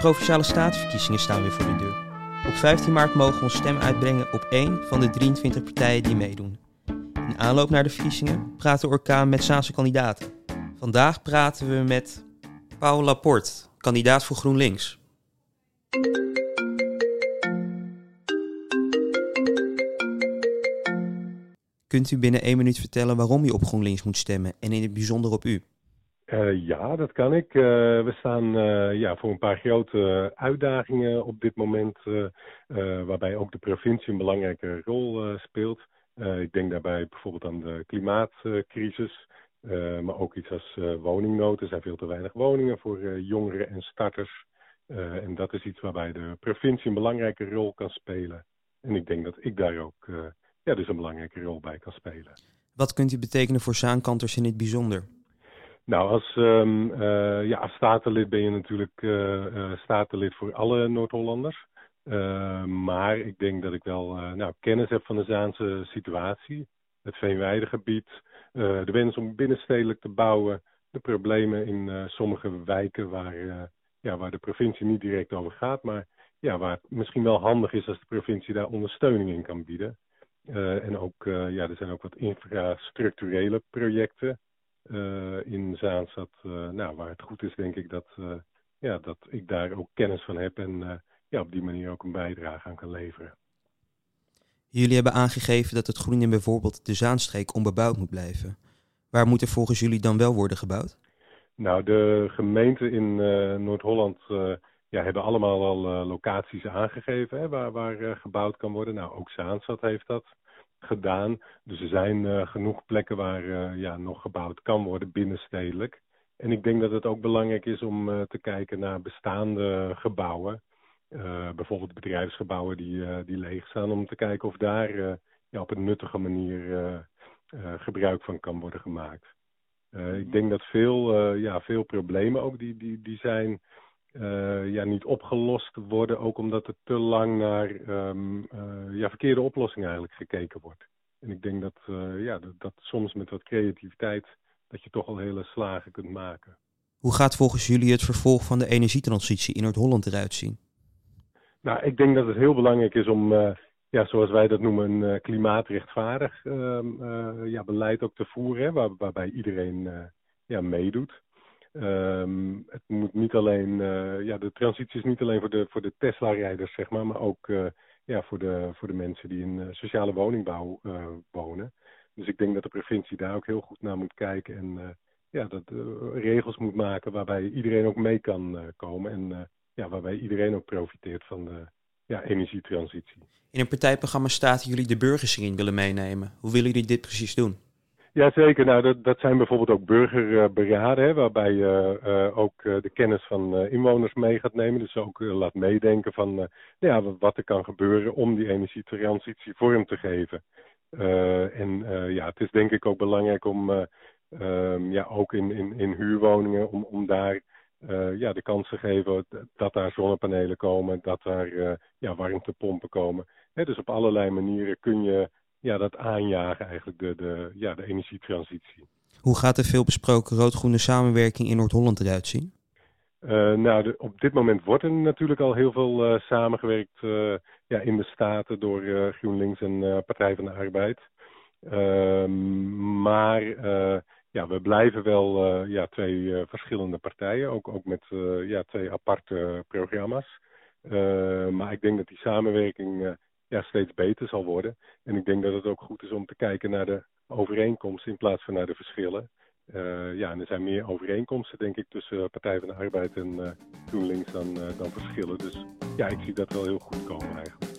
provinciale statenverkiezingen staan weer voor de deur. Op 15 maart mogen we ons stem uitbrengen op één van de 23 partijen die meedoen. In aanloop naar de verkiezingen praat de orkaan met Zaanse kandidaten. Vandaag praten we met Paul Laporte, kandidaat voor GroenLinks. Kunt u binnen één minuut vertellen waarom u op GroenLinks moet stemmen en in het bijzonder op u? Uh, ja, dat kan ik. Uh, we staan uh, ja, voor een paar grote uitdagingen op dit moment, waarbij ook de provincie een belangrijke rol speelt. ik denk daarbij bijvoorbeeld aan de klimaatcrisis, maar ook iets als woningnood. Er zijn veel te weinig woningen voor jongeren en starters. en dat is iets waarbij de provincie een belangrijke rol kan spelen. En ik denk dat ik daar ook ja, dus een belangrijke rol bij kan spelen. Wat kunt u betekenen voor zaankanters in het bijzonder? Nou, als, um, ja, statenlid ben je natuurlijk uh, statenlid voor alle Noord-Hollanders. maar ik denk dat ik wel nou, kennis heb van de Zaanse situatie. Het Veenweidegebied, de wens om binnenstedelijk te bouwen, de problemen in sommige wijken waar, ja, waar de provincie niet direct over gaat. Maar ja, waar het misschien wel handig is als de provincie daar ondersteuning in kan bieden. en ook, ja, er zijn ook wat infrastructurele projecten in Zaanstad, uh, nou, waar het goed is, denk ik dat, uh, ja, dat ik daar ook kennis van heb en ja, op die manier ook een bijdrage aan kan leveren. Jullie hebben aangegeven dat het groen in bijvoorbeeld de Zaanstreek onbebouwd moet blijven. Waar moet er volgens jullie dan wel worden gebouwd? Nou, de gemeenten in Noord-Holland ja, hebben allemaal al locaties aangegeven hè, waar, waar gebouwd kan worden. Nou, ook Zaanstad heeft dat gedaan. Dus er zijn uh, genoeg plekken waar uh, ja, nog gebouwd kan worden binnenstedelijk. En ik denk dat het ook belangrijk is om uh, te kijken naar bestaande gebouwen. bijvoorbeeld bedrijfsgebouwen die, die leeg staan. Om te kijken of daar ja, op een nuttige manier gebruik van kan worden gemaakt. ik denk dat veel, ja, veel problemen ook die, die, die zijn uh, ja, niet opgelost worden. Ook omdat er te lang naar um, uh, ja, verkeerde oplossingen eigenlijk gekeken wordt. En ik denk dat, uh, ja, dat, dat, soms met wat creativiteit dat je toch al hele slagen kunt maken. Hoe gaat volgens jullie het vervolg van de energietransitie in Noord-Holland eruit zien? Nou, ik denk dat het heel belangrijk is om, ja, zoals wij dat noemen, een klimaatrechtvaardig ehm, ja, beleid ook te voeren. Hè, waar, waarbij iedereen ja, meedoet. Um, het moet niet alleen, uh, ja, de transitie is niet alleen voor de, voor de Tesla-rijders, zeg maar, maar ook uh, ja, voor, de, voor de mensen die in uh, sociale woningbouw wonen. Dus ik denk dat de provincie daar ook heel goed naar moet kijken en ja, dat regels moet maken waarbij iedereen ook mee kan komen en ja, waarbij iedereen ook profiteert van de ja, energietransitie. In een partijprogramma staat jullie de burgers erin willen meenemen. Hoe willen jullie dit precies doen? Jazeker, nou dat, dat zijn bijvoorbeeld ook burgerberaden, hè, waarbij je uh, ook uh, de kennis van inwoners mee gaat nemen. Dus ook laat meedenken van ja, wat er kan gebeuren om die energietransitie vorm te geven. en ja, het is denk ik ook belangrijk om um, ja, ook in, in, in huurwoningen, om, om daar ja, de kans te geven dat daar zonnepanelen komen, dat daar ja, warmtepompen komen. Hè, dus op allerlei manieren kun je ja, dat aanjagen eigenlijk, de, de, ja, de energietransitie. Hoe gaat de veel besproken rood-groene samenwerking in Noord-Holland eruit zien? Uh, nou, de, op dit moment wordt er natuurlijk al heel veel uh, samengewerkt uh, ja, in de Staten door GroenLinks en Partij van de Arbeid. Ehm, maar ja, we blijven wel ja, twee verschillende partijen, ook, ook met ja, twee aparte programma's. maar ik denk dat die samenwerking ja, steeds beter zal worden. En ik denk dat het ook goed is om te kijken naar de overeenkomsten in plaats van naar de verschillen. Uh, ja, en er zijn meer overeenkomsten, denk ik, tussen Partij van de Arbeid en uh, GroenLinks dan, dan verschillen. Dus ja, ik zie dat wel heel goed komen eigenlijk.